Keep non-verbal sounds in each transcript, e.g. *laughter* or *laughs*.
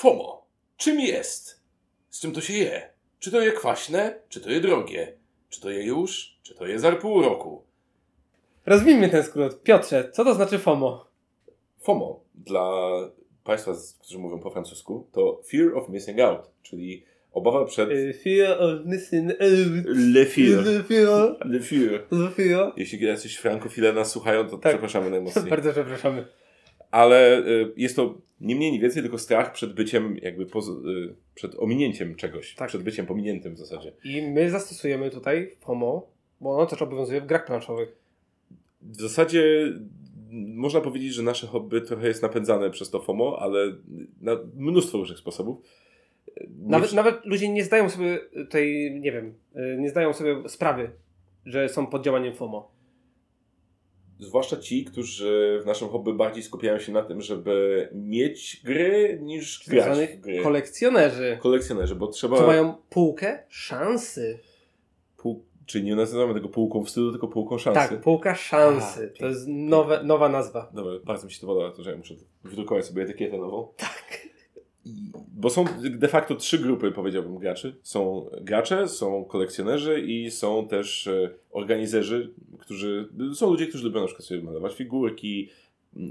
FOMO. Czym jest? Z czym to się je? Czy to je kwaśne? Czy to je drogie? Czy to je już? Czy to je za pół roku? Rozwijmy ten skrót. Piotrze, co to znaczy FOMO? FOMO dla Państwa, którzy mówią po francusku, to Fear of Missing Out, czyli obawa przed... Y, Fear of missing out. Le fear. The fear. Le fear. The fear. Jeśli jacyś frankofile nas słuchają, to Tak. przepraszamy najmocniej. *laughs* Bardzo przepraszamy. Ale y, jest to nie mniej, nie więcej, tylko strach przed byciem, jakby y, przed ominięciem czegoś. Tak. Przed byciem pominiętym w zasadzie. I my zastosujemy tutaj FOMO, bo ono też obowiązuje w grach planszowych. W zasadzie można powiedzieć, że nasze hobby trochę jest napędzane przez to FOMO, ale na mnóstwo różnych sposobów. Nie Nawet, nawet ludzie nie zdają sobie tej, nie wiem, y, nie zdają sobie sprawy, że są pod działaniem FOMO. Zwłaszcza ci, którzy w naszym hobby bardziej skupiają się na tym, żeby mieć gry niż grać w gry. kolekcjonerzy, Kolekcjonerzy, bo trzeba... co mają półkę szansy. Pół... Czyli nie nazywamy tego półką wstydu, tylko półką szansy. Tak, półka szansy. A, to jest nowe, nowa nazwa. Dobra, bardzo mi się to podoba, to że ja muszę wydrukować sobie etykietę nową. Tak. Bo są de facto trzy grupy, powiedziałbym, graczy. Są gracze, są kolekcjonerzy i są też e, organizerzy, którzy... Są ludzie, którzy lubią na przykład sobie malować figurki,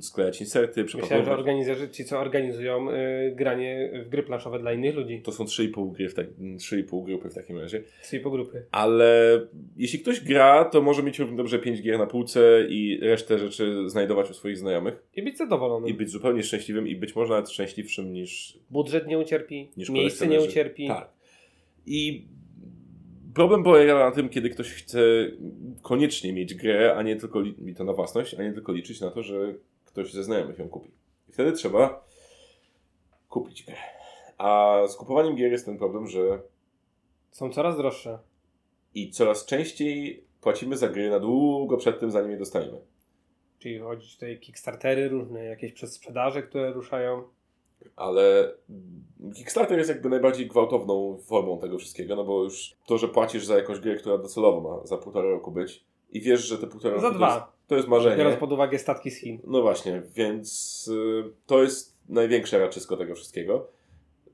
sklejać inserty, Myślałem, że przepakowywać. organizerzy, ci co organizują y, granie w gry planszowe dla innych ludzi. To są 3,5 gry w tak, 3,5 grupy w takim razie. Trzy po grupy. Ale jeśli ktoś gra, to może mieć równie dobrze 5 gier na półce i resztę rzeczy znajdować u swoich znajomych I być zadowolonym. i być zupełnie szczęśliwym i być może nawet szczęśliwszym niż Budżet nie ucierpi, niż miejsce nie ucierpi. Tak. I problem polega na tym, kiedy ktoś chce koniecznie mieć grę, a nie tylko li- i to na własność, a nie tylko liczyć na to, że ktoś ze znajomych ją kupi. I wtedy trzeba kupić grę. A z kupowaniem gier jest ten problem, że Są coraz droższe. i coraz częściej płacimy za gry na długo przed tym, zanim je dostaniemy. Czyli chodzi tutaj Kickstartery różne, jakieś przedsprzedaże, które ruszają. Ale Kickstarter jest jakby najbardziej gwałtowną formą tego wszystkiego, no bo już to, że płacisz za jakąś grę, która docelowo ma za półtora roku być i wiesz, że te półtora Za roku dwa. To, jest, to jest marzenie. Biorąc pod uwagę statki z Chin. No właśnie, więc y, to jest największe raczysko tego wszystkiego.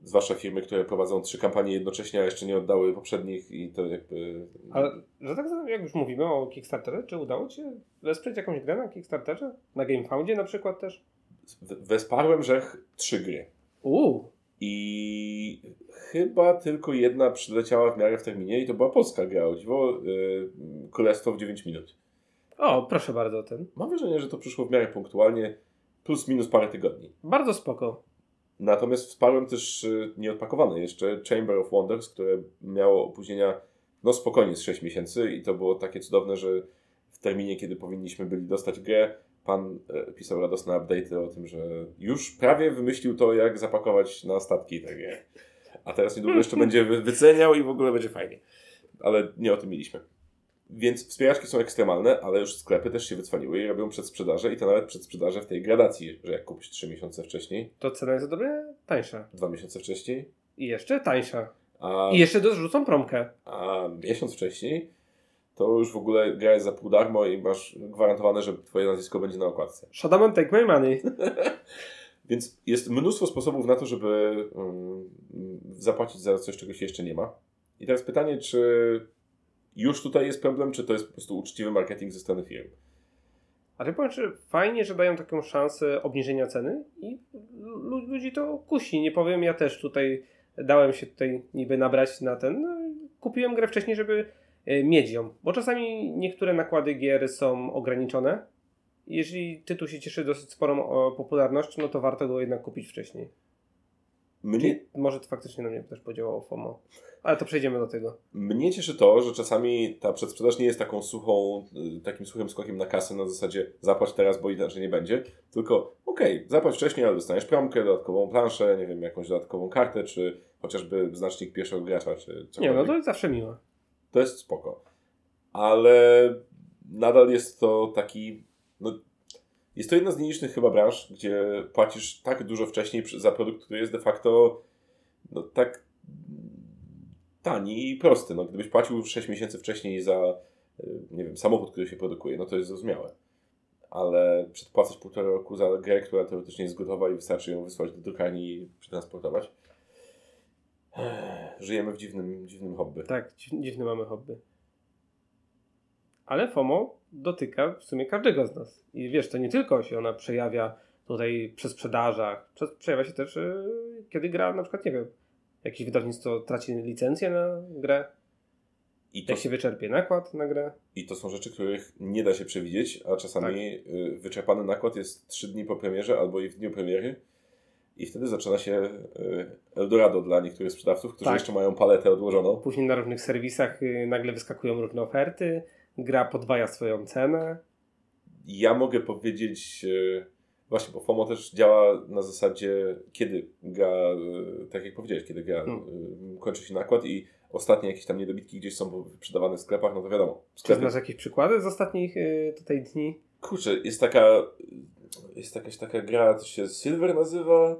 Zwłaszcza firmy, które prowadzą trzy kampanie jednocześnie, a jeszcze nie oddały poprzednich i to jakby... Ale że tak jak już mówimy o Kickstarterze, czy udało Ci się wesprzeć jakąś grę na Kickstarterze? Na GameFoundzie na przykład też? Wesparłem Rzech trzy gry. Uuu, I chyba tylko jedna przyleciała w miarę w terminie i to była polska gra, o dziwo, y, Królestwo w 9 minut. o proszę bardzo ten. Mam wrażenie, że to przyszło w miarę punktualnie, plus minus parę tygodni. Bardzo spoko. Natomiast wsparłem też y, nieodpakowane jeszcze Chamber of Wonders, które miało opóźnienia no spokojnie z 6 miesięcy i to było takie cudowne, że w terminie, kiedy powinniśmy byli dostać grę, pan e, pisał radosne update'y o tym, że już prawie wymyślił to, jak zapakować na statki grę. A teraz niedługo jeszcze będzie wy- wyceniał i w ogóle będzie fajnie. Ale nie o tym mieliśmy. Więc wspieraczki są ekstremalne, ale już sklepy też się wycwaliły i robią przedsprzedaże i to nawet przedsprzedaże w tej gradacji, że jak kupisz 3 miesiące wcześniej, To cena jest dobry tańsza. 2 miesiące wcześniej, I jeszcze tańsza. a, I jeszcze dorzucą promkę. a miesiąc wcześniej, to już w ogóle gra jest za pół darmo i masz gwarantowane, że twoje nazwisko będzie na okładce. Shadowman take my money. *laughs* Więc jest mnóstwo sposobów na to, żeby mm, zapłacić za coś, czego się jeszcze nie ma. I teraz pytanie, czy już tutaj jest problem, czy to jest po prostu uczciwy marketing ze strony firm? A ty powiem, że fajnie, że dają taką szansę obniżenia ceny i lu- ludzi to kusi. Nie powiem, ja też tutaj dałem się tutaj niby nabrać na ten. No, kupiłem grę wcześniej, żeby e, mieć ją, bo czasami niektóre nakłady gier są ograniczone. Jeżeli tytuł się cieszy dosyć sporą popularnością, no to warto go jednak kupić wcześniej. Mnie, może to faktycznie na mnie też podziałało FOMO. Ale to przejdziemy do tego. mnie cieszy to, że czasami ta przedsprzedaż nie jest taką suchą, y, takim suchym skokiem na kasę na zasadzie zapłać teraz, bo inaczej nie będzie, tylko okej, zapłać wcześniej, ale dostaniesz promkę, dodatkową planszę, nie wiem, jakąś dodatkową kartę, czy chociażby znacznik pierwszego gracza, czy Nie, cokolwiek. no to jest zawsze miłe. To jest spoko. Ale nadal jest to taki. No, jest to jedna z nielicznych chyba branż, gdzie płacisz tak dużo wcześniej za produkt, który jest de facto no, tak tani i prosty. No, gdybyś płacił 6 miesięcy wcześniej za y, nie wiem, samochód, który się produkuje, no to jest zrozumiałe. ale przedpłacać półtora roku za grę, która teoretycznie jest gotowa i wystarczy ją wysłać do drukarni i przetransportować. Żyjemy w dziwnym, dziwnym hobby. Tak, dziw- dziwne mamy hobby. Ale FOMO dotyka w sumie każdego z nas. I wiesz, to nie tylko się ona przejawia tutaj przy sprzedażach, Prze- przejawia się też, yy, kiedy gra na przykład, nie wiem, jakieś wydawnictwo traci licencję na grę, I to, jak się wyczerpie nakład na grę. I to są rzeczy, których nie da się przewidzieć, a czasami y, wyczerpany nakład jest 3 dni po premierze albo i w dniu premiery. I wtedy zaczyna się y, Eldorado dla niektórych sprzedawców, którzy Tak. jeszcze mają paletę odłożoną. Później na różnych serwisach yy, nagle wyskakują różne oferty, gra podwaja swoją cenę. Ja mogę powiedzieć, y, właśnie, bo FOMO też działa na zasadzie, kiedy gra, y, tak jak powiedziałeś, kiedy gra Hmm. y, kończy się nakład i ostatnie jakieś tam niedobitki gdzieś są sprzedawane w sklepach, no to wiadomo. Czy Sklepy znasz jakieś przykłady z ostatnich yy, tutaj dni? Kurczę, jest taka. Jest jakaś taka gra, to się Silver nazywa.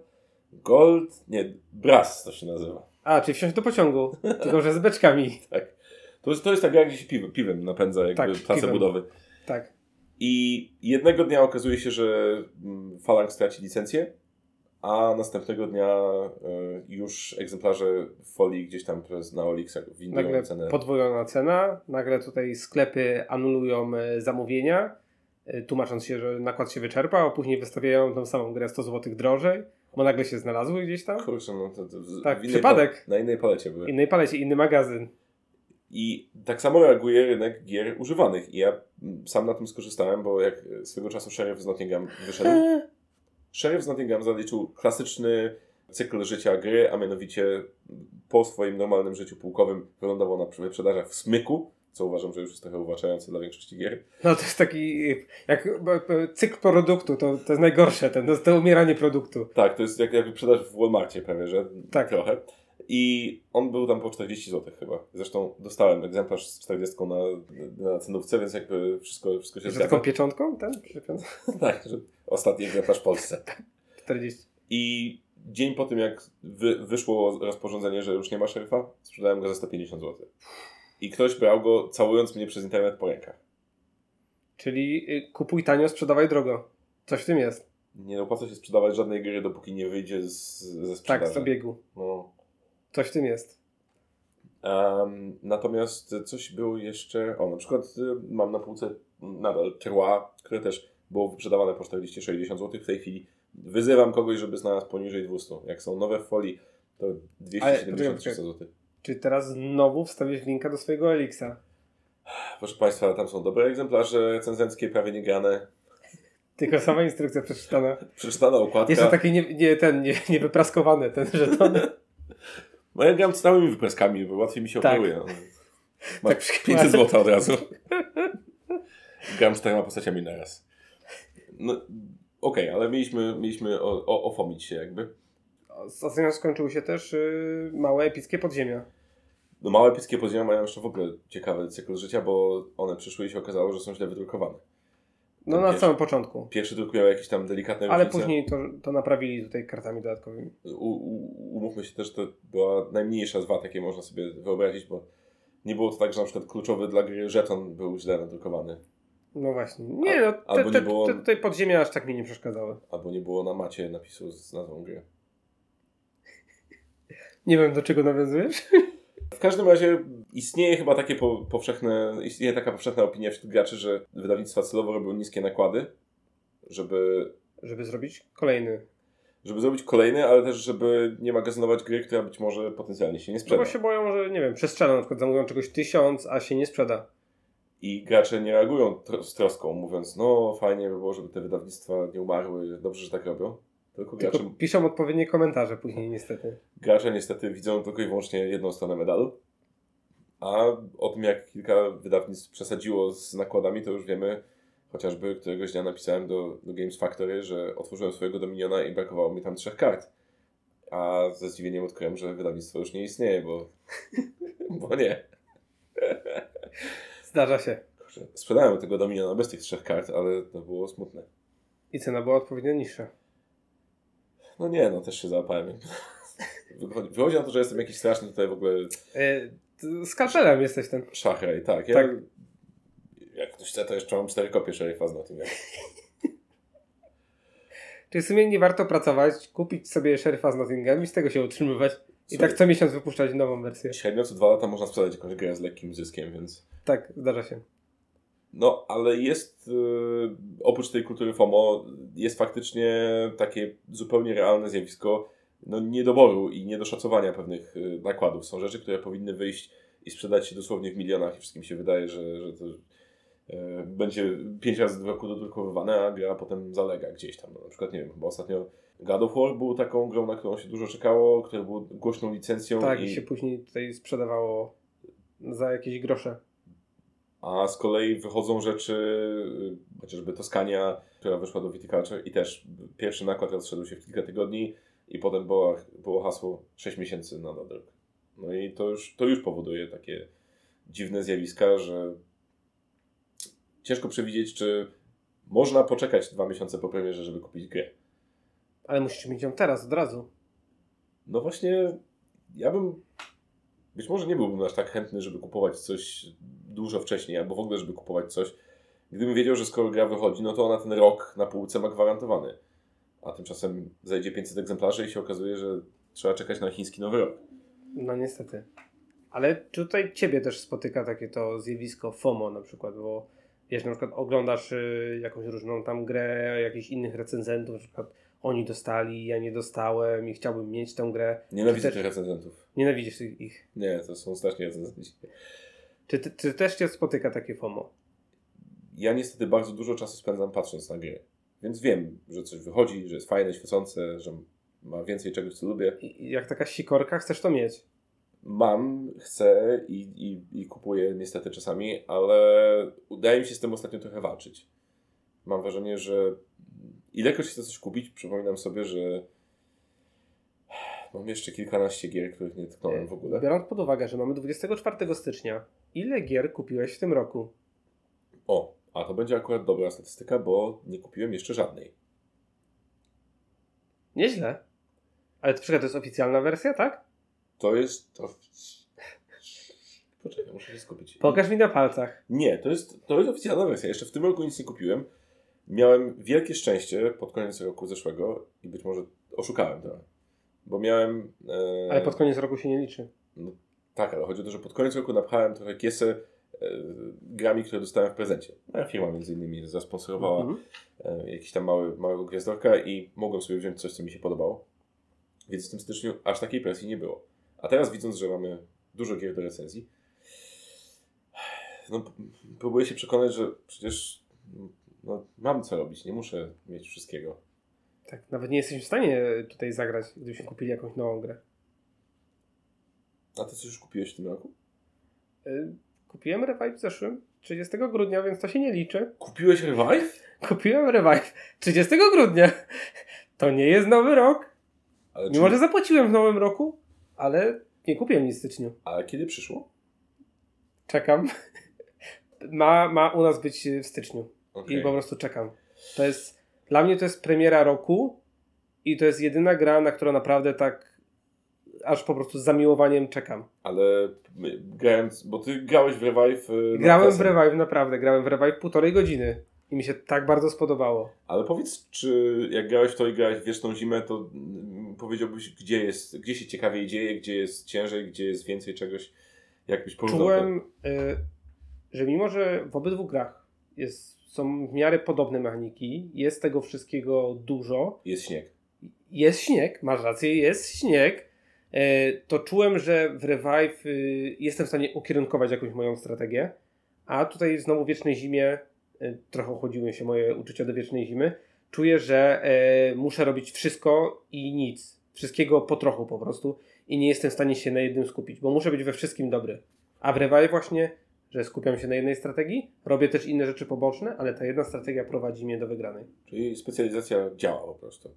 Gold. Nie, Brass to się nazywa. A, czyli wsiąść do pociągu, *laughs* tylko że z beczkami. Tak. To jest, to jest ta gra, gdzie się piwem, piwem napędza jakby Tak, place piwem. budowy. Tak. I jednego dnia okazuje się, że mm, Phalanx straci licencję, a następnego dnia y, już egzemplarze folii gdzieś tam przez na Olixach windują Nagle cenę. podwojona cena, nagle tutaj sklepy anulują e, zamówienia, e, tłumacząc się, że nakład się wyczerpał, a później wystawiają tą samą grę 100 zł drożej, bo nagle się znalazły gdzieś tam. Kurczę, no to, to Tak, przypadek. Pa- na innej palecie były. Innej palecie, inny magazyn. I tak samo reaguje rynek gier używanych. I ja mm, sam na tym skorzystałem, bo jak swego czasu Sheriff z Nottingham wyszedł, *laughs* Sheriff z Nottingham zaliczył klasyczny cykl życia gry, a mianowicie po swoim normalnym życiu pułkowym wylądował na wyprzedażach w smyku, co uważam, że już jest trochę uwłaczające dla większości gier. No to jest taki, jak cykl produktu, to, to jest najgorsze, ten, to to umieranie produktu. Tak, to jest jak, jak wyprzedaż w Walmartie prawie, że Tak. trochę. I on był tam po 40 zł chyba. Zresztą dostałem egzemplarz z 40 na, na cenówce, więc jakby wszystko, wszystko się zgadza. taką pieczątką ten? *laughs* Tak, że ostatni egzemplarz w Polsce. 40. I dzień po tym, jak wy, wyszło rozporządzenie, że już nie ma szeryfa, sprzedałem go za 150 zł. I ktoś brał go, całując mnie przez internet po rękach. Czyli y, kupuj tanio, sprzedawaj drogo. Coś w tym jest. Nie opłaca się sprzedawać żadnej gry, dopóki nie wyjdzie z, ze sprzedaży. Tak, z obiegu. No. Coś w tym jest. Em, natomiast coś było jeszcze, o na przykład y, mam na półce nadal Trua, które też było wyprzedawane po 40-60 zł. W tej chwili wyzywam kogoś, żeby znalazł poniżej 200. Jak są nowe w folii, to 270-300 zł. Czy teraz znowu wstawisz linka do swojego Elixa? Proszę Państwa, tam są dobre egzemplarze recenzenckie, prawie niegrane. Tylko sama instrukcja przeczytana. Przeczytana okładka. Jeszcze takie nie, nie, ten, nie, niewypraskowane, ten żeton. No ja gram z całymi wypraskami, bo łatwiej mi się Tak. operuje. *laughs* No. Ma Tak przy 500 zł od razu. gram z czterema postaciami naraz. No, okej, ale mieliśmy, mieliśmy o, o, ofomić się jakby. Ostatnio skończyły się też y, małe epickie podziemia. No małe epickie podziemia mają jeszcze w ogóle ciekawy cykl życia, bo one przyszły i się okazało, że są źle wydrukowane. No na pierwszy- samym początku. Pierwszy druk miał jakieś tam delikatne Ale różnice. później to, to naprawili tutaj kartami dodatkowymi. U, u, umówmy się też, to była najmniejsza z wad, jakie można sobie wyobrazić, bo nie było to tak, że na przykład kluczowy dla gry żeton był źle nadrukowany. No właśnie. Nie no, te, albo te, nie było- te, tutaj podziemia aż tak mi nie przeszkadzały. Albo nie było na macie napisu z nazwą gry. Nie wiem do czego nawiązujesz. *laughs* W każdym razie istnieje chyba takie po, powszechne, istnieje taka powszechna opinia wśród graczy, że wydawnictwa celowo robią niskie nakłady, żeby, Żeby zrobić kolejny. żeby zrobić kolejny, ale też żeby nie magazynować gry, która być może potencjalnie się nie No sprzeda. bo się boją, że nie wiem, przestrzela, na przykład zamówią czegoś tysiąc, a się nie sprzeda. I gracze nie reagują tro- z troską, mówiąc, no fajnie by było, żeby te wydawnictwa nie umarły, dobrze, że tak robią. Tylko gracze, Tylko piszą odpowiednie komentarze później niestety. gracze niestety widzą tylko i wyłącznie jedną stronę medalu. A o tym, jak kilka wydawnictw przesadziło z nakładami, to już wiemy. Chociażby któregoś dnia napisałem do, do Games Factory, że otworzyłem swojego Dominiona i brakowało mi tam trzech kart. A ze zdziwieniem odkryłem, że wydawnictwo już nie istnieje, bo, *laughs* bo nie. Zdarza się. Sprzedałem tego Dominiona bez tych trzech kart, ale to było smutne. I cena była odpowiednio niższa. No nie, no też się załapałem. *laughs* Wychodzi, na to, że jestem jakiś straszny tutaj w ogóle E, t- skalpelem jesteś ten. szachraj, tak. Ja, Tak. Jak ktoś chce, to jeszcze mam cztery kopie szeryfa z Nottingham. *laughs* Czyli w sumie nie warto pracować, kupić sobie szeryfa z Nottingham i z tego się utrzymywać. I Słuchaj. tak co miesiąc wypuszczać nową wersję. Średnio co dwa lata można sprzedać jakąś grę z lekkim zyskiem, więc... Tak, zdarza się. No, ale jest, yy, oprócz tej kultury FOMO, jest faktycznie takie zupełnie realne zjawisko no, niedoboru i niedoszacowania pewnych yy, nakładów. Są rzeczy, które powinny wyjść i sprzedać się dosłownie w milionach i wszystkim się wydaje, że, że to yy, będzie pięć razy w roku dodrukowywane, a gra potem zalega gdzieś tam. No, na przykład, nie wiem, chyba ostatnio God of War był taką grą, na którą się dużo czekało, która była głośną licencją Tak, i i się później tutaj sprzedawało za jakieś grosze. A z kolei wychodzą rzeczy, y, chociażby Toskania, która wyszła do Viticulture i też pierwszy nakład rozszedł się w kilka tygodni i potem było, było hasło 6 miesięcy na dodruk. No i to już, to już powoduje takie dziwne zjawiska, że ciężko przewidzieć, czy można poczekać dwa miesiące po premierze, żeby kupić grę. Ale musisz mieć ją teraz, od razu. No właśnie, ja bym być może nie byłbym aż tak chętny, żeby kupować coś dużo wcześniej, albo w ogóle, żeby kupować coś, gdybym wiedział, że skoro gra wychodzi, no to ona ten rok na półce ma gwarantowany. A tymczasem zajdzie 500 egzemplarzy i się okazuje, że trzeba czekać na chiński nowy rok. No niestety. Ale tutaj ciebie też spotyka takie to zjawisko FOMO na przykład, bo wiesz, na przykład oglądasz y, jakąś różną tam grę jakichś innych recenzentów, na przykład oni dostali, ja nie dostałem i chciałbym mieć tę grę. Nienawidzę tych recenzentów. Nienawidzisz ich. Nie, to są strasznie recenzenci. Czy, czy też cię spotyka takie FOMO? Ja niestety bardzo dużo czasu spędzam patrząc na gry. Więc wiem, że coś wychodzi, że jest fajne, świecące, że ma więcej czegoś, co lubię. I jak taka sikorka chcesz to mieć. Mam, chcę i, i, i kupuję niestety czasami, ale udaje mi się z tym ostatnio trochę walczyć. Mam wrażenie, że ilekroć chcę coś kupić, przypominam sobie, że mam jeszcze kilkanaście gier, których nie tknąłem w ogóle. Biorąc pod uwagę, że mamy 24 stycznia, ile gier kupiłeś w tym roku? O, a to będzie akurat dobra statystyka, bo nie kupiłem jeszcze żadnej. Nieźle. Ale to, czekaj, to jest oficjalna wersja, tak? To jest... To... Poczekaj, muszę się skupić. Pokaż mi na palcach. Nie, to jest, to jest oficjalna wersja. Jeszcze w tym roku nic nie kupiłem. Miałem wielkie szczęście pod koniec roku zeszłego i być może oszukałem trochę. Bo miałem. E, Ale pod koniec roku się nie liczy. Tak, ale chodzi o to, że pod koniec roku napchałem trochę kiesę e, grami, które dostałem w prezencie. Moja firma między innymi zasponsorowała Mhm. e, jakiś tam mały, małego gwiazdorka i mogłem sobie wziąć coś, co mi się podobało. Więc w tym styczniu aż takiej presji nie było. A teraz widząc, że mamy dużo gier do recenzji, no, próbuję się przekonać, że przecież no, mam co robić, nie muszę mieć wszystkiego. Tak, nawet nie jesteśmy w stanie tutaj zagrać, gdybyśmy kupili jakąś nową grę. A ty coś już kupiłeś w tym roku? Y, Kupiłem Revive w zeszłym, 30 grudnia, więc to się nie liczy. Kupiłeś Revive? Kupiłem Revive 30 grudnia. To nie jest nowy rok. Ale, Mimo, czy, że zapłaciłem w nowym roku, ale nie kupiłem nic w styczniu. ale kiedy przyszło? Czekam. Ma, ma u nas być w styczniu. Okej. I po prostu czekam. To jest, dla mnie to jest premiera roku i to jest jedyna gra, na którą naprawdę tak aż po prostu z zamiłowaniem czekam. Ale grając, bo ty grałeś w Revive. y, Grałem w. Revive, naprawdę, grałem w Revive półtorej godziny i mi się tak bardzo spodobało. Ale powiedz, czy jak grałeś w to i grałeś w wieczną zimę, to mm, powiedziałbyś, gdzie jest, gdzie się ciekawiej dzieje, gdzie jest ciężej, gdzie jest więcej czegoś, jakbyś porównał? Czułem, y, że mimo, że w obydwu grach jest, są w miarę podobne mechaniki, jest tego wszystkiego dużo, Jest śnieg. jest śnieg, masz rację, jest śnieg, to czułem, że w Revive y, jestem w stanie ukierunkować jakąś moją strategię, a tutaj znowu Wiecznej Zimie, e, trochę ochodziły się moje uczucia do Wiecznej Zimy, czuję, że e, muszę robić wszystko i nic, wszystkiego po trochu po prostu i nie jestem w stanie się na jednym skupić, bo muszę być we wszystkim dobry. A w Revive właśnie, że skupiam się na jednej strategii, robię też inne rzeczy poboczne, ale ta jedna strategia prowadzi mnie do wygranej. Czyli specjalizacja działa po prostu.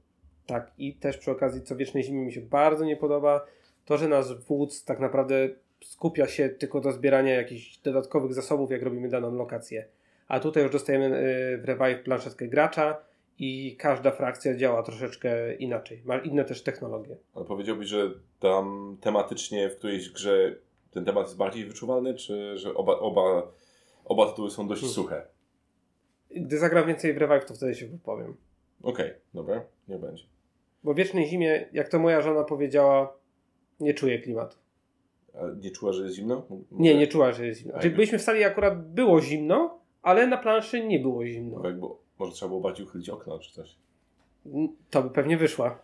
Tak, i też przy okazji, co Wiecznej Zimie mi się bardzo nie podoba, to, że nasz wódz tak naprawdę skupia się tylko do zbierania jakichś dodatkowych zasobów, jak robimy daną lokację. A tutaj już dostajemy y, w Revive planszetkę gracza i każda frakcja działa troszeczkę inaczej. Ma inne też technologie. Ale powiedziałbyś, że tam tematycznie w którejś grze ten temat jest bardziej wyczuwalny, czy że oba, oba, oba tytuły są dość Hmm. suche? Gdy zagram więcej w Revive, to wtedy się wypowiem. Okej, dobra, nie będzie. Bo w wiecznej zimie, jak to moja żona powiedziała, nie czuję klimatu. A nie czuła, że jest zimno? Nie, nie czuła, że jest zimno. Znaczy, byliśmy w sali, akurat było zimno, ale na planszy nie było zimno. Bo jakby, może trzeba było bardziej uchylić okno czy coś. To by pewnie wyszła.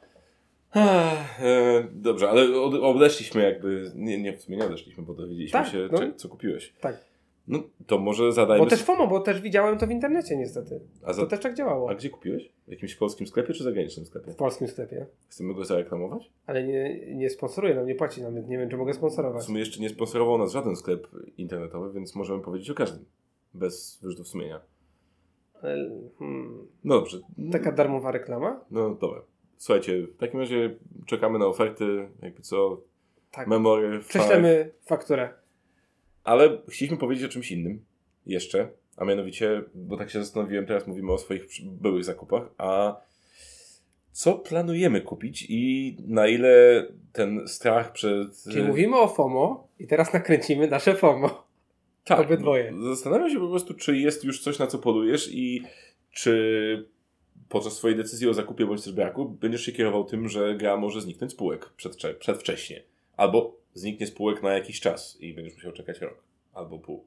Ech, e, dobrze, ale od, odeszliśmy jakby, nie, nie, w sumie nie odeszliśmy, bo dowiedzieliśmy Tak, się, no. cze- co kupiłeś. Tak. No to może zadajmy... Bo też FOMO, bo też widziałem to w internecie niestety. a, za, To też tak działało. a gdzie kupiłeś? W jakimś polskim sklepie czy zagranicznym sklepie? W polskim sklepie. Chcemy go zareklamować? Ale nie, nie sponsoruje nam, nie płaci nam, więc nie wiem, czy mogę W sponsorować. sumie jeszcze nie sponsorował nas żaden sklep internetowy, więc możemy powiedzieć o każdym. Bez wyrzutów sumienia. Ale, Hmm, No dobrze. taka darmowa reklama? No dobra. Słuchajcie, w takim razie czekamy na oferty, jakby co, Tak. memory. Prześlemy fakturę. Ale chcieliśmy powiedzieć o czymś innym jeszcze, a mianowicie, bo tak się zastanowiłem, teraz mówimy o swoich byłych zakupach, a co planujemy kupić i na ile ten strach przed... Czyli mówimy o FOMO i teraz nakręcimy nasze FOMO. tak, obydwoje. Zastanawiam się po prostu, czy jest już coś, na co polujesz i czy podczas swojej decyzji o zakupie bądź też braku będziesz się kierował tym, że gra może zniknąć z półek przedwcze- przedwcześnie. Albo zniknie z półek na jakiś czas i będziesz musiał czekać rok. Albo pół.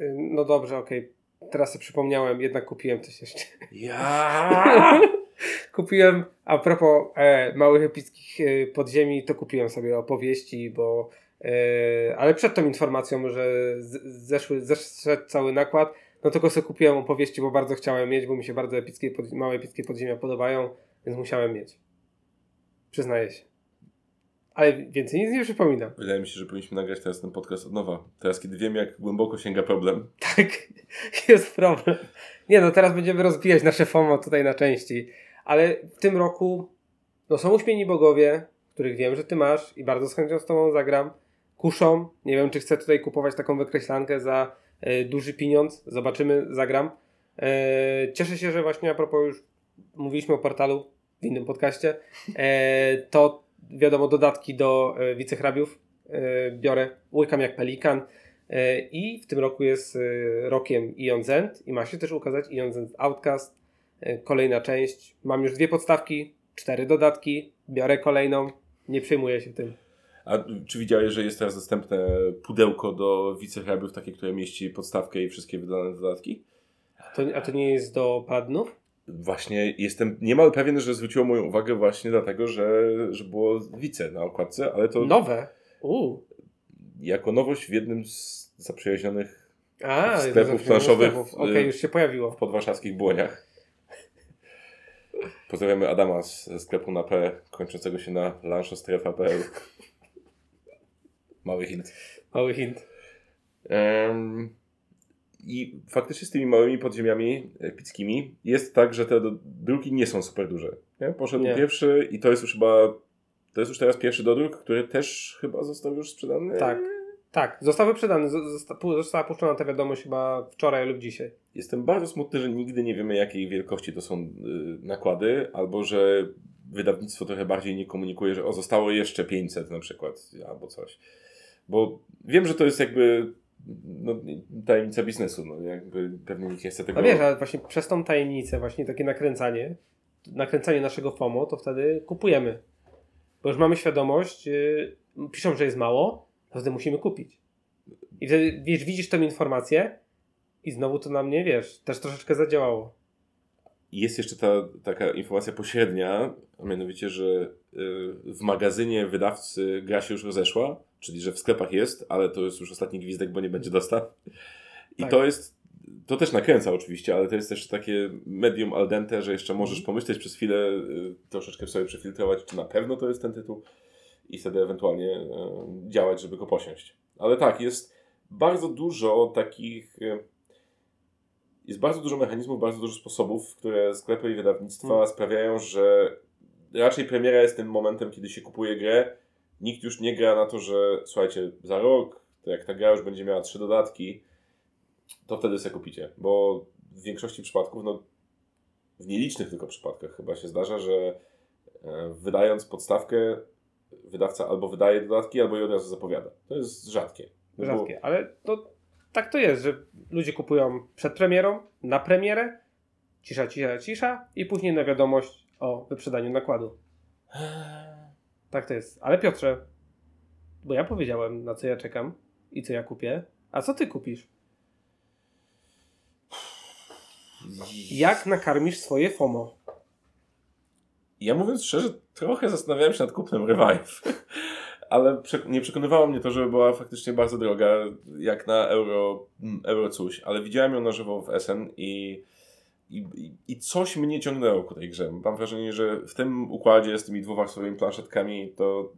Y, No dobrze, okej. Teraz sobie przypomniałem, jednak kupiłem coś jeszcze. Ja! *laughs* kupiłem, a propos e, małych epickich e, podziemi, to kupiłem sobie opowieści, bo e, ale przed tą informacją, że z, zeszły, zeszedł cały nakład, no tylko sobie kupiłem opowieści, bo bardzo chciałem mieć, bo mi się bardzo epickie, pod, małe epickie podziemia podobają, więc musiałem mieć. Przyznaję się. Ale więcej nic nie przypominam. Wydaje mi się, że powinniśmy nagrać teraz ten podcast od nowa. Teraz, kiedy wiem, jak głęboko sięga problem. *laughs* Tak, jest problem. Nie no, teraz będziemy rozbijać nasze FOMO tutaj na części. Ale w tym roku no są uśmieni bogowie, których wiem, że ty masz i bardzo z chęcią z tobą zagram. Kuszą. Nie wiem, czy chcę tutaj kupować taką wykreślankę za e, duży pieniądz. Zobaczymy, zagram. E, cieszę się, że właśnie a propos już mówiliśmy o portalu w innym podcaście. E, to wiadomo, dodatki do e, wicehrabiów e, biorę. Łykam jak pelikan. E, I w tym roku jest rokiem Ion Zend i ma się też ukazać Ion Zend Outcast, kolejna część. Mam już dwie podstawki, cztery dodatki, biorę kolejną, nie przejmuję się tym. A czy widziałeś, że jest teraz dostępne pudełko do wicehrabiów, takie, które mieści podstawkę i wszystkie wydane dodatki? To, a to nie jest do paladynów? Właśnie jestem niemal pewien, że zwróciło moją uwagę właśnie dlatego, że, że było wice na okładce, ale to Nowe? Uuu. jako nowość w jednym z zaprzyjaźnionych A, Sklepów planszowych, Okej, już się pojawiło. w podwarszawskich błoniach. Pozdrawiamy Adama z ze sklepu na P, kończącego się na lanszostrefa.pl. Mały hint. Mały hint. Em, I faktycznie z tymi małymi podziemiami epickimi jest tak, że te druki nie są super duże. Nie? Poszedł Nie. pierwszy i to jest już chyba. To jest już teraz pierwszy dodruk, który też chyba został już sprzedany. Tak. Tak, został wyprzedany. Została puszczona ta wiadomość chyba wczoraj lub dzisiaj. Jestem bardzo smutny, że nigdy nie wiemy, jakiej wielkości to są y, nakłady, albo że wydawnictwo trochę bardziej nie komunikuje, że o, zostało jeszcze 500 na przykład, albo coś. Bo wiem, że to jest jakby no, tajemnica biznesu. No, jakby pewnie nikt nie chce tego. No wiesz, ale właśnie przez tą tajemnicę, właśnie takie nakręcanie, nakręcanie naszego FOMO, to wtedy kupujemy. Bo już mamy świadomość, yy, piszą, że jest mało, to wtedy musimy kupić. I wtedy, wiesz, widzisz tę informację i znowu to na mnie, wiesz, też troszeczkę zadziałało. Jest jeszcze ta taka informacja pośrednia, a mianowicie, że y, w magazynie wydawcy gra się już rozeszła, czyli że w sklepach jest, ale to jest już ostatni gwizdek, bo nie będzie dostaw. I Tak. to jest, to też nakręca oczywiście, ale to jest też takie medium al dente, że jeszcze możesz Mhm. pomyśleć przez chwilę, y, troszeczkę sobie przefiltrować, czy na pewno to jest ten tytuł i wtedy ewentualnie y, działać, żeby go posiąść. Ale tak, jest bardzo dużo takich... y, jest bardzo dużo mechanizmów, bardzo dużo sposobów, które sklepy i wydawnictwa Mm. sprawiają, że raczej premiera jest tym momentem, kiedy się kupuje grę. Nikt już nie gra na to, że słuchajcie, za rok, to jak ta gra już będzie miała trzy dodatki, to wtedy sobie kupicie. Bo w większości przypadków, no w nielicznych tylko przypadkach chyba się zdarza, że e, wydając podstawkę, wydawca albo wydaje dodatki, albo je od razu zapowiada. To jest rzadkie. No bo- Rzadkie, ale to tak to jest, że ludzie kupują przed premierą, na premierę, cisza, cisza, cisza i później na wiadomość o wyprzedaniu nakładu. Tak to jest. Ale Piotrze, bo ja powiedziałem, na co ja czekam i co ja kupię, a co ty kupisz? Jak nakarmisz swoje FOMO? Ja mówiąc szczerze, trochę zastanawiałem się nad kupnem Revive. *laughs* Ale nie przekonywało mnie to, że była faktycznie bardzo droga, jak na euro, mm, euro coś, ale widziałem ją na żywo w Essen i, i, i- coś mnie ciągnęło ku tej grze. Mam wrażenie, że w tym układzie z tymi dwuwarstwowymi planszetkami to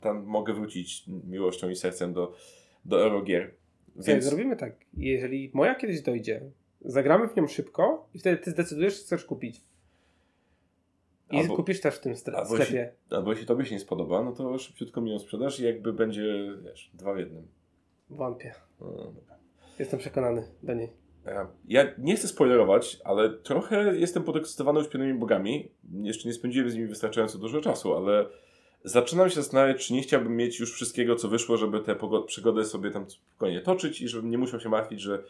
tam mogę wrócić miłością i sercem do, do Eurogier. Więc... Zrobimy tak. Jeżeli moja kiedyś dojdzie, zagramy w nią szybko i wtedy ty zdecydujesz, co chcesz kupić. I Albo- kupisz też w tym stre- albo sklepie. albo jeśli tobie się nie spodoba, no to szybciutko mi ją sprzedasz i jakby będzie, wiesz, dwa w jednym. Wątpię. No. Jestem przekonany do niej. Ja- Ja nie chcę spoilerować, ale trochę jestem podekscytowany uśpionymi bogami. Jeszcze nie spędziłem z nimi wystarczająco dużo czasu, ale zaczynam się zastanawiać, czy nie chciałbym mieć już wszystkiego, co wyszło, żeby te pogo- przygody sobie tam spokojnie toczyć i żebym nie musiał się martwić, że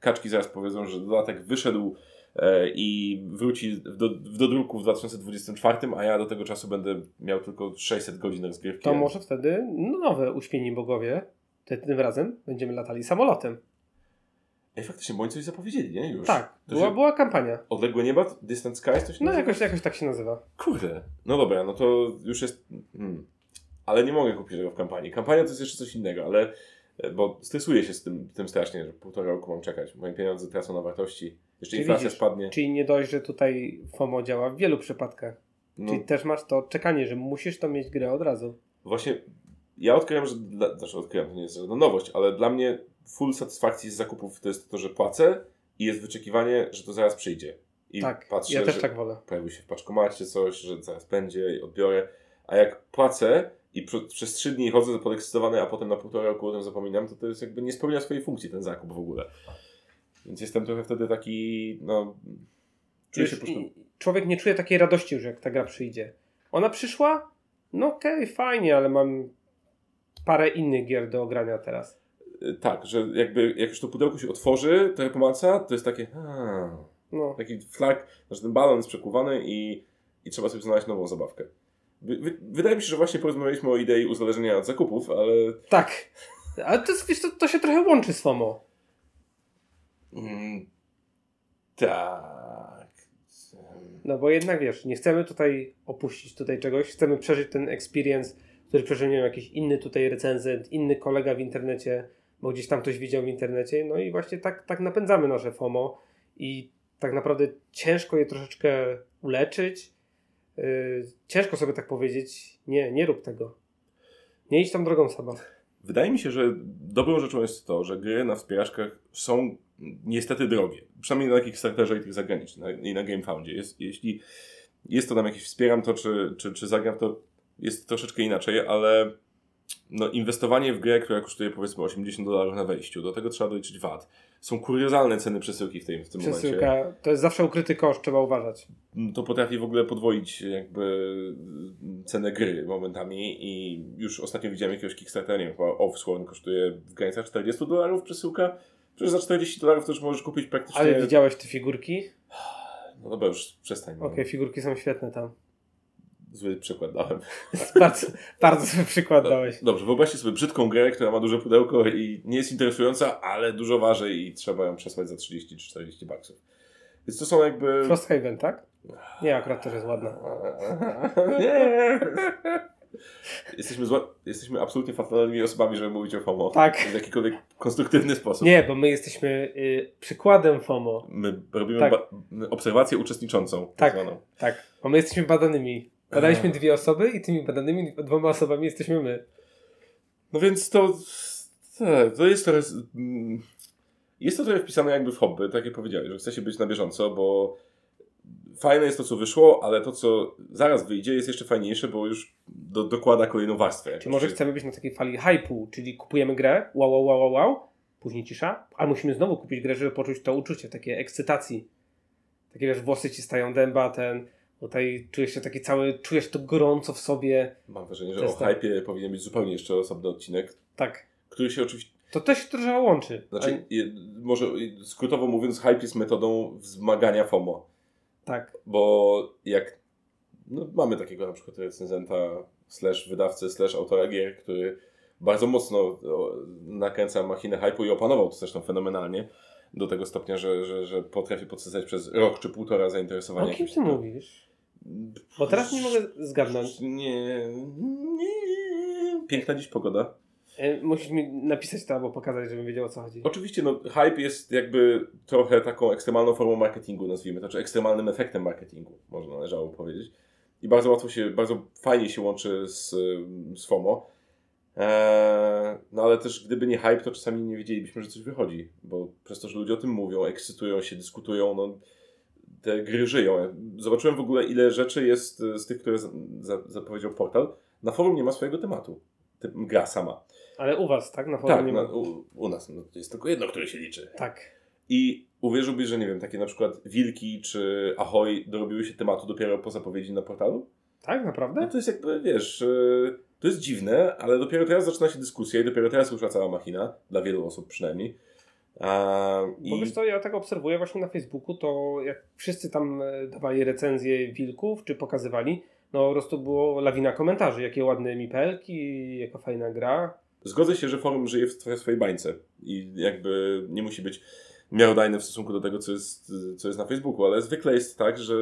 kaczki zaraz powiedzą, że dodatek wyszedł e, i wróci do, do druku w 2024, a ja do tego czasu będę miał tylko 600 godzin rozgrywki. To może wtedy nowe uśpieni bogowie. Ty, tym razem będziemy latali samolotem. Ej, faktycznie, bo oni coś zapowiedzieli, nie? Już. Tak, To była, się- była kampania. Odległe nieba? Distant Skies to się No nazywa? jakoś, jakoś tak się nazywa. Kurde, no dobra, no to już jest. Hmm. Ale nie mogę kupić tego w kampanii. Kampania to jest jeszcze coś innego, ale. e, Bo stresuję się z tym, tym strasznie, że półtora roku mam czekać. Moje pieniądze tracą na wartości. Jeszcze Czyli inflacja widzisz, spadnie. Czyli nie dość, że tutaj FOMO działa w wielu przypadkach. No, Czyli też masz to czekanie, że musisz to mieć grę od razu. Właśnie ja odkryłem, że. Dla, znaczy odkryłem, to nie jest żadna nowość, ale dla mnie full satysfakcji z zakupów to jest to, że płacę i jest wyczekiwanie, że to zaraz przyjdzie. I tak, patrzę, ja też tak wolę. pojawi się w paczkomacie coś, że zaraz będzie i odbiorę. A jak płacę i pr- przez trzy dni chodzę podekscytowany, a potem na półtora roku o tym zapominam, to to jest jakby nie spełnia swojej funkcji ten zakup w ogóle. Więc jestem trochę wtedy taki, no... Czuję się po Człowiek nie czuje takiej radości już, jak ta gra przyjdzie. Ona przyszła? No okej, fajnie, ale mam parę innych gier do grania teraz. Y, Tak, że jakby jak już to pudełko się otworzy, trochę pomaca, to jest takie... A, No, taki flag, znaczy ten balon jest przekuwany i, i trzeba sobie znaleźć nową zabawkę. Wy, wy, wydaje mi się, że właśnie porozmawialiśmy o idei uzależnienia od zakupów, ale tak. Ale to, jest, wiesz, to, to się trochę łączy z FOMO. Mm, tak. No bo jednak wiesz, nie chcemy tutaj opuścić tutaj czegoś, chcemy przeżyć ten experience, który przeżył nie wiem, jakiś inny tutaj recenzent, inny kolega w internecie, bo gdzieś tam ktoś widział w internecie, no i właśnie tak, tak napędzamy nasze FOMO i tak naprawdę ciężko je troszeczkę uleczyć, yy, ciężko sobie tak powiedzieć, nie, nie rób tego. Nie idź tą drogą sama. Wydaje mi się, że dobrą rzeczą jest to, że gry na wspieraczkach są niestety drogie. Przynajmniej na takich starterze i tych zagranicznych, i na GameFoundzie. Jest, jeśli jest to tam jakieś wspieram to, czy, czy, czy zagram to, jest troszeczkę inaczej, ale no, inwestowanie w grę, która kosztuje powiedzmy 80 dolarów na wejściu, do tego trzeba doliczyć VAT. Są kuriozalne ceny przesyłki w tym, w tym momencie. Przesyłka, to jest zawsze ukryty koszt, trzeba uważać. to potrafi w ogóle podwoić jakby cenę gry momentami i już ostatnio widziałem jakiegoś Kickstartera, nie wiem, chyba Offsworn kosztuje w granicach 40 dolarów przesyłka. Przecież za 40 dolarów to już możesz kupić praktycznie... Ale widziałeś te figurki? No dobra, już przestań. no. Okej, figurki są świetne tam. Zły przykład dałem. *laughs* bardzo, bardzo zły przykład dałeś. Dobrze, wyobraźcie sobie brzydką grę, która ma duże pudełko i nie jest interesująca, ale dużo waży i trzeba ją przesłać za 30 czy 40 baksów. Więc to są jakby... Frosthaven, tak? Nie, akurat też jest ładna. *laughs* Nie. Jesteśmy, zła, jesteśmy absolutnie fatalnymi osobami, żeby mówić o FOMO. Tak. W jakikolwiek konstruktywny sposób. Nie, bo my jesteśmy y, przykładem FOMO. My robimy Tak. obserwację uczestniczącą. Tak. zwaną. Tak, bo my jesteśmy badanymi. Badaliśmy dwie osoby i tymi badanymi dwoma osobami jesteśmy my. No więc to, to jest teraz... mm, Jest to trochę wpisane jakby w hobby, tak jak powiedziałeś, że chce się być na bieżąco, bo fajne jest to, co wyszło, ale to, co zaraz wyjdzie, jest jeszcze fajniejsze, bo już do, dokłada kolejną warstwę. Czy może chcemy być na takiej fali hype'u, czyli kupujemy grę, wow, wow, wow, wow, wow, później cisza, ale musimy znowu kupić grę, żeby poczuć to uczucie, takie ekscytacji. Takie wiesz, włosy ci stają dęba, ten, tutaj czujesz się taki cały, czujesz to gorąco w sobie. Mam wrażenie, że To o tak. hypie powinien być zupełnie jeszcze osobny odcinek, Tak. który się oczywiście To też się trochę łączy. Znaczy, je, może skrótowo mówiąc, hype jest metodą wzmagania FOMO. Tak. Bo jak no, mamy takiego na przykład recenzenta slash wydawcę slash autora gier, który bardzo mocno nakręca machinę hype'u i opanował to zresztą fenomenalnie do tego stopnia, że, że, że potrafi podsysać przez rok czy półtora zainteresowania. O kim ty mówisz? Bo teraz nie mogę zgadnąć. Nie, nie. Piękna dziś pogoda. E, Musisz mi napisać to albo pokazać, żebym wiedział o co chodzi. Oczywiście, no, hype jest jakby trochę taką ekstremalną formą marketingu, nazwijmy to, czy ekstremalnym efektem marketingu, można należało powiedzieć. I bardzo łatwo się, bardzo fajnie się łączy z, z FOMO. Eee, no ale też gdyby nie hype, to czasami nie wiedzielibyśmy, że coś wychodzi, bo przez to, że ludzie o tym mówią, ekscytują się, dyskutują, no te gry żyją. Zobaczyłem w ogóle, ile rzeczy jest e, z tych, które za, za, zapowiedział portal. Na forum nie ma swojego tematu. Gra sama. Ale u was, tak? Na forum Tak, nie na, ma. u, u nas no, jest tylko jedno, które się liczy. Tak. I uwierzyłbyś, że nie wiem, takie na przykład Wilki czy Ahoy dorobiły się tematu dopiero po zapowiedzi na portalu? Tak, No naprawdę? to jest jakby, wiesz, yy, to jest dziwne, ale dopiero teraz zaczyna się dyskusja i dopiero teraz rusza cała machina, dla wielu osób przynajmniej. Bo i, wiesz co, ja tak obserwuję właśnie na Facebooku, to jak wszyscy tam e, dawali recenzje wilków, czy pokazywali, no po prostu było lawina komentarzy, jakie ładne mipelki, jaka fajna gra. Zgodzę się, że forum żyje w trochę swojej bańce i jakby nie musi być miarodajne w stosunku do tego, co jest, co jest na Facebooku, ale zwykle jest tak, że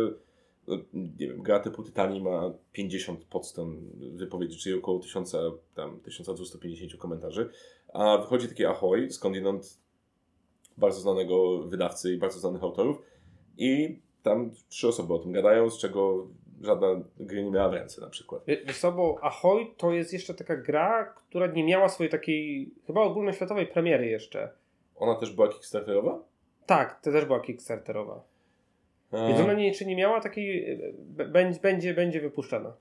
no, nie wiem, gra typu Titani ma 50 podstron wypowiedzi, czyli około 1000, tam 1250 komentarzy, a wychodzi takie Ahoy, skądinąd bardzo znanego wydawcy i bardzo znanych autorów i tam trzy osoby o tym gadają, z czego żadna gry nie miała w ręce na przykład. Wie- Wiesz co, bo Ahoy to jest jeszcze taka gra, która nie miała swojej takiej chyba ogólnoświatowej premiery jeszcze. Ona też była kickstarterowa? Tak, to też była Kickstarterowa. A- Więc ona nie, czy nie miała takiej, b- będzie, będzie, będzie wypuszczana.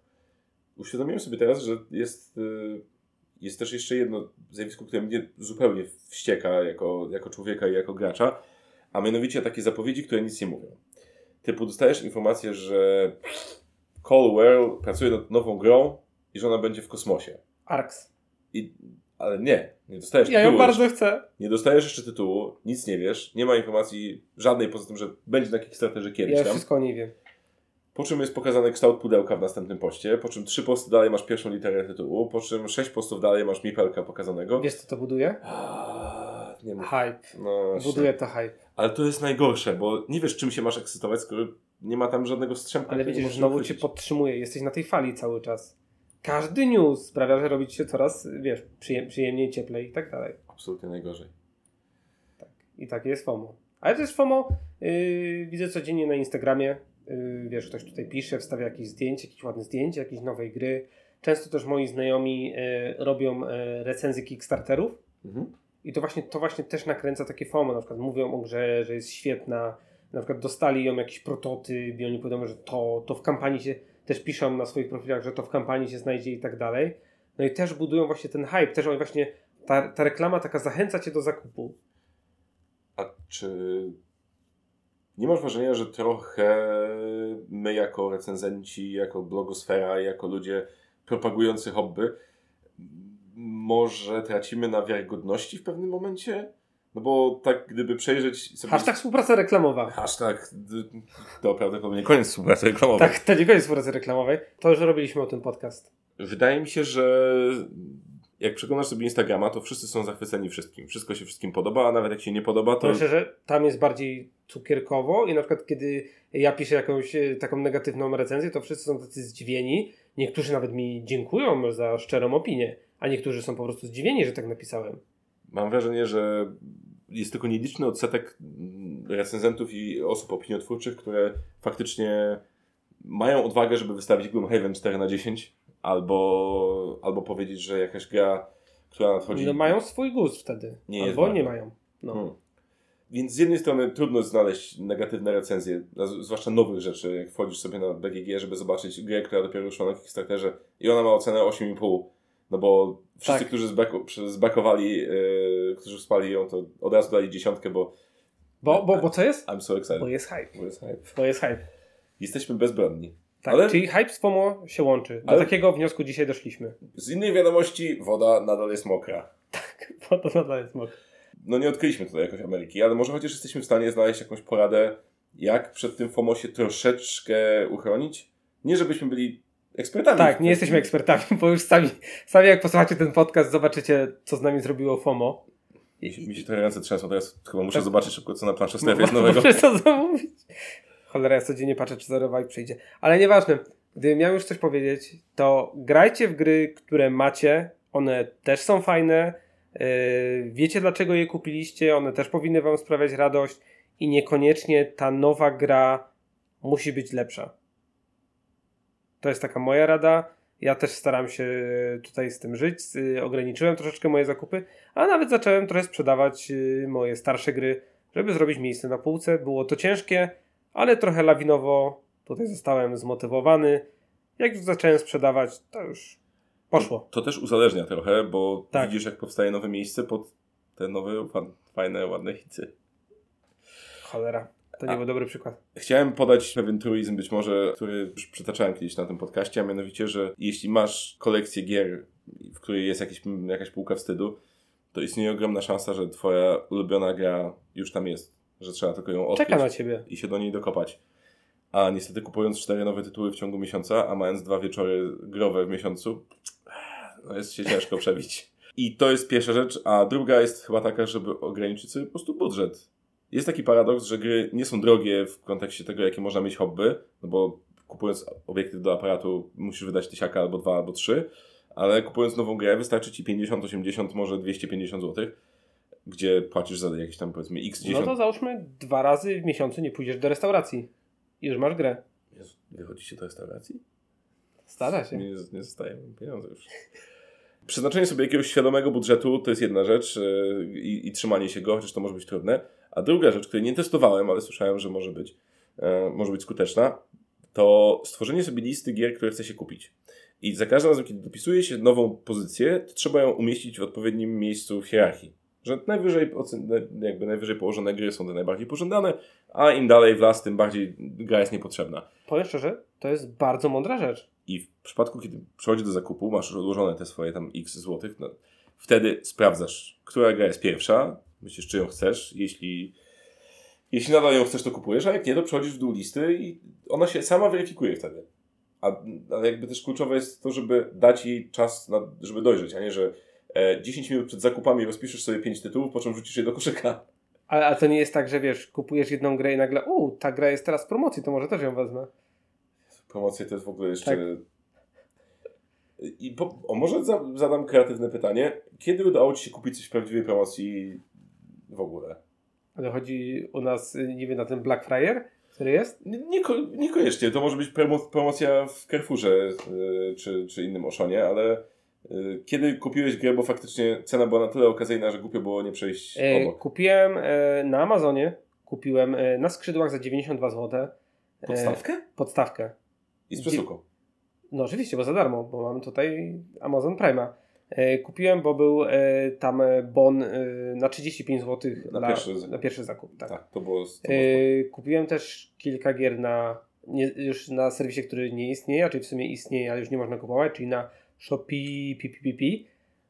uświadomiłem sobie teraz, że jest, y, jest też jeszcze jedno zjawisko, które mnie zupełnie wścieka jako, jako człowieka i jako gracza, a mianowicie takie zapowiedzi, które nic nie mówią. Typu dostajesz informację, że Colwell pracuje nad nową grą i że ona będzie w kosmosie. Arx. I, ale nie, nie dostajesz Ja ją tytułu bardzo chcę. Nie dostajesz jeszcze tytułu, nic nie wiesz, nie ma informacji żadnej poza tym, że będzie na Kickstarterze kiedyś Ja tam. wszystko o niej wiem. Po czym jest pokazany kształt pudełka w następnym poście, po czym trzy posty dalej masz pierwszą literę tytułu, po czym sześć postów dalej masz mipelka pokazanego. Wiesz co to buduje? Aaaa, nie. Hype. No, właśnie. Buduje to hype. Ale to jest najgorsze, bo nie wiesz czym się masz ekscytować, skoro nie ma tam żadnego strzępka. Ale widzisz, znowu cię uchwycić. podtrzymuje. Jesteś na tej fali cały czas. Każdy news sprawia, że robi ci się coraz, wiesz, przyjem, przyjemniej, cieplej i tak dalej. Absolutnie najgorzej. Tak. I tak jest FOMO. Ale też FOMO yy, widzę codziennie na Instagramie. Yy, wiesz, ktoś tutaj pisze, wstawia jakieś zdjęcie, jakieś ładne zdjęcie, jakiejś nowej gry. Często też moi znajomi yy, robią yy, recenzje Kickstarterów. Mhm. I to właśnie, to właśnie też nakręca takie FOMO. Na przykład mówią o grze, że jest świetna. Na przykład dostali ją jakiś prototyp i oni powiedzą, że to, to w kampanii się też piszą na swoich profilach, że to w kampanii się znajdzie i tak dalej. No i też budują właśnie ten hype. Też oni właśnie ta, ta reklama taka zachęca cię do zakupu. A czy nie masz wrażenia, że trochę my jako recenzenci, jako blogosfera, jako ludzie propagujący hobby, może tracimy na wiarygodności w pewnym momencie? No bo tak gdyby przejrzeć sobie... Hashtag współpraca reklamowa. Hashtag, to prawdopodobnie koniec współpracy reklamowej. Tak, to nie koniec współpracy reklamowej. To już robiliśmy o tym podcast. Wydaje mi się, że jak przeglądasz sobie Instagrama, to wszyscy są zachwyceni wszystkim. Wszystko się wszystkim podoba, a nawet jak się nie podoba, To to... myślę, że tam jest bardziej cukierkowo i na przykład kiedy ja piszę jakąś e, taką negatywną recenzję, to wszyscy są tacy zdziwieni. Niektórzy nawet mi dziękują za szczerą opinię, a niektórzy są po prostu zdziwieni, że tak napisałem. Mam wrażenie, że jest tylko nieliczny odsetek mm, recenzentów i osób opiniotwórczych, które faktycznie mają odwagę, żeby wystawić Gloomhaven 4 na 10 albo, albo powiedzieć, że jakaś gra, która nadchodzi... No mają swój gust wtedy. Nie Albo nie mają. No. Hmm. Więc z jednej strony trudno znaleźć negatywne recenzje, zwłaszcza nowych rzeczy, jak wchodzisz sobie na BGG, żeby zobaczyć grę, która dopiero wyszła na Kickstarterze i ona ma ocenę 8,5, no bo wszyscy, Tak. którzy zbakowali, yy, którzy spali ją, to od razu dali dziesiątkę, bo Bo, bo, bo co jest? I'm so excited. Bo jest hype. Bo jest hype. Bo jest hype. Jesteśmy bezbronni. Tak, Ale- czyli hype z FOMO się łączy. Do Ale- takiego wniosku dzisiaj doszliśmy. Z innej wiadomości, woda nadal jest mokra. *laughs* Bo to nadal jest mok. No nie odkryliśmy tutaj jakoś Ameryki, ale może chociaż jesteśmy w stanie znaleźć jakąś poradę, jak przed tym FOMO się troszeczkę uchronić. Nie żebyśmy byli ekspertami. Tak, nie jesteśmy ekspertami, bo już sami, sami jak posłuchacie ten podcast, zobaczycie, co z nami zrobiło FOMO. Mi się, mi się trochę ręce trzęsą, teraz chyba muszę Tak. zobaczyć szybko, co na planszy No, strefy *laughs* jest nowego. Muszę to zamówić. Cholera, ja codziennie patrzę, czy Zero Vibe przyjdzie. Ale nieważne. Gdybym miał już coś powiedzieć, to grajcie w gry, które macie. One też są fajne. Yy, wiecie, dlaczego je kupiliście. One też powinny wam sprawiać radość. I niekoniecznie ta nowa gra musi być lepsza. To jest taka moja rada. Ja też staram się tutaj z tym żyć. Y, Ograniczyłem troszeczkę moje zakupy, a nawet zacząłem trochę sprzedawać y, moje starsze gry, żeby zrobić miejsce na półce. Było to ciężkie, ale trochę lawinowo. Tutaj zostałem zmotywowany. Jak już zacząłem sprzedawać, to już poszło. To też uzależnia trochę, bo Tak. widzisz, jak powstaje nowe miejsce pod te nowe, fa- fajne, ładne hity. Cholera, to nie był dobry przykład. Chciałem podać pewien truizm być może, który już przytaczałem kiedyś na tym podcaście, a mianowicie, że jeśli masz kolekcję gier, w której jest jakiś, jakaś półka wstydu, to istnieje ogromna szansa, że twoja ulubiona gra już tam jest, że trzeba tylko ją odkryć Czeka na ciebie. i się do niej dokopać. A niestety kupując cztery nowe tytuły w ciągu miesiąca, a mając dwa wieczory growe w miesiącu, no jest się ciężko przebić. I to jest pierwsza rzecz, a druga jest chyba taka, żeby ograniczyć sobie po prostu budżet. Jest taki paradoks, że gry nie są drogie w kontekście tego, jakie można mieć hobby, no bo kupując obiektyw do aparatu musisz wydać tysiaka albo dwa, albo trzy, ale kupując nową grę wystarczy ci 50, 80, może 250 zł, gdzie płacisz za jakieś tam powiedzmy x 10 No to załóżmy dwa razy w miesiącu nie pójdziesz do restauracji. I już masz grę. Jezu, wychodzicie do restauracji? Stara się. Nie, nie zostaje pieniądze już. Przeznaczenie sobie jakiegoś świadomego budżetu to jest jedna rzecz yy, i, trzymanie się go, chociaż to może być trudne. A druga rzecz, której nie testowałem, ale słyszałem, że może być, e, może być skuteczna, to stworzenie sobie listy gier, które chce się kupić. I za każdym razem, kiedy dopisuje się nową pozycję, to trzeba ją umieścić w odpowiednim miejscu w hierarchii. Że najwyżej, jakby najwyżej położone gry są te najbardziej pożądane, a im dalej w las, tym bardziej gra jest niepotrzebna. Powiem szczerze, to jest bardzo mądra rzecz. I w przypadku, kiedy przychodzi do zakupu, masz odłożone te swoje tam x złotych, no, wtedy sprawdzasz, która gra jest pierwsza, myślisz, czy ją chcesz. Jeśli, jeśli nadal ją chcesz, to kupujesz, a jak nie, to przechodzisz w dół listy i ona się sama weryfikuje wtedy. A, ale jakby też kluczowe jest to, żeby dać jej czas, na, żeby dojrzeć, a nie, że e, 10 minut przed zakupami rozpiszesz sobie 5 tytułów, po czym rzucisz je do koszyka. Ale, ale to nie jest tak, że wiesz, kupujesz jedną grę i nagle, u, ta gra jest teraz w promocji, to może też ją wezmę. Promocje to jest w ogóle jeszcze... Tak. I po, o, może za, zadam kreatywne pytanie. Kiedy udało Ci się kupić coś w prawdziwej promocji w ogóle? Ale chodzi u nas, y, nie wiem, na ten Black Friday, który jest? Nie, nieko, niekoniecznie. To może być promo, promocja w Carrefourze y, czy, czy innym Oszonie, ale kiedy kupiłeś grę, bo faktycznie cena była na tyle okazyjna, że głupio było nie przejść E, obok. kupiłem e, na Amazonie, kupiłem na skrzydłach za 92 zł. Podstawkę? podstawkę. I z przesuką. No oczywiście, bo za darmo, bo mam tutaj Amazon Prime'a. Kupiłem, bo był tam bon na 35 zł Na dla, pierwszy- na pierwszy zakup. Tak. Tak, to było... To było kupiłem też kilka gier na nie, już na serwisie, który nie istnieje, czyli w sumie istnieje, ale już nie można kupować, czyli na Shopee PPPP,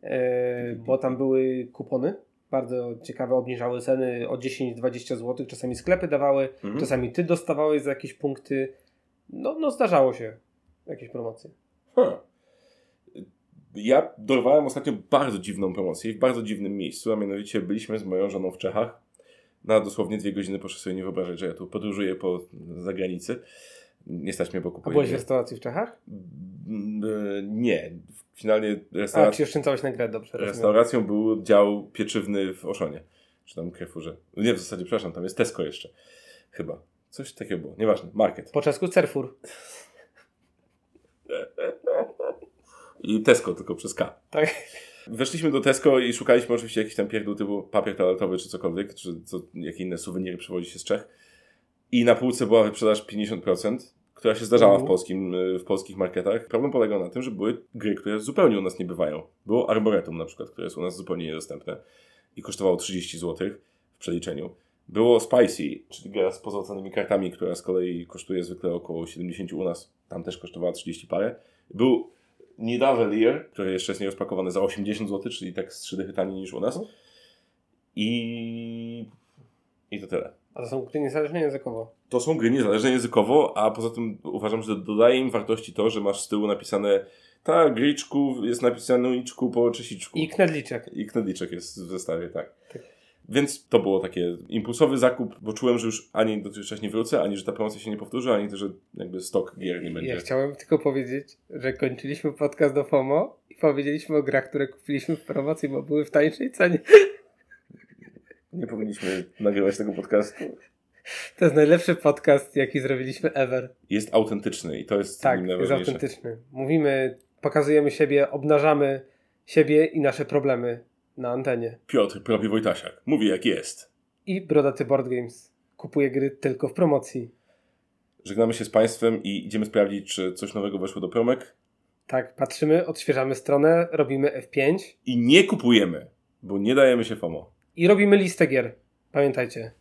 e, bo tam były kupony. Bardzo ciekawe, obniżały ceny o 10-20 zł. Czasami sklepy dawały, Mhm. czasami ty dostawałeś za jakieś punkty. No, no zdarzało się jakieś promocje. Ja dorwałem ostatnio bardzo dziwną promocję w bardzo dziwnym miejscu, a mianowicie byliśmy z moją żoną w Czechach. Na dosłownie dwie godziny proszę sobie nie wyobrażać, że ja tu podróżuję po zagranicy. Nie stać mnie, bo A kupuję. byłeś w restauracji w Czechach? Nie. Finalnie A, restaurac... czy oszczędzałeś na grę, dobrze. rozumiem. restauracją był dział pieczywny w Oszonie. Czy tam Carrefourze. Nie, w zasadzie, przepraszam, tam jest Tesco jeszcze. Chyba. Coś takiego było. Nieważne. Market. Po czesku Cerfur. *laughs* I Tesco, tylko przez K. Tak. Weszliśmy do Tesco i szukaliśmy oczywiście jakiś tam pierdół typu papier toaletowy czy cokolwiek, czy co, jakie inne suweniry przywozi się z Czech. I na półce była wyprzedaż 50%, która się zdarzała w, Mhm. polskim, y, w polskich marketach. Problem polegał na tym, że były gry, które zupełnie u nas nie bywają. Było Arboretum na przykład, które jest u nas zupełnie niedostępne i kosztowało 30 zł w przeliczeniu. Było Spicy, czyli gra z pozłacanymi kartami, która z kolei kosztuje zwykle około 70 u nas. Tam też kosztowała 30 parę. Był Nidavelier, który jeszcze jest nierozpakowany za 80 zł, czyli tak z 3 dychy taniej niż u nas. I... I to tyle. A to są gry niezależne językowo. To są gry niezależne językowo, a poza tym uważam, że dodaje im wartości to, że masz z tyłu napisane tak, griczku jest napisane uliczku po czesiczku. I knedliczek. I knedliczek jest w zestawie, tak. Tak. Więc to było takie impulsowy zakup, bo czułem, że już ani dotychczas nie wrócę, ani że ta promocja się nie powtórzy, ani też, że jakby stok gier nie będzie. Ja chciałem tylko powiedzieć, że kończyliśmy podcast do FOMO i powiedzieliśmy o grach, które kupiliśmy w promocji, bo były w tańszej cenie. Nie powinniśmy nagrywać tego podcastu. To jest najlepszy podcast, jaki zrobiliśmy ever. Jest autentyczny i to jest Tak, nim jest autentyczny. Mówimy, pokazujemy siebie, obnażamy siebie i nasze problemy na antenie. Piotr Propi Wojtasiak mówi jak jest. I Brodaty Board Games kupuje gry tylko w promocji. Żegnamy się z Państwem i idziemy sprawdzić, czy coś nowego weszło do promek. Tak, patrzymy, odświeżamy stronę, robimy F5 I nie kupujemy, bo nie dajemy się FOMO. I robimy listę gier. Pamiętajcie,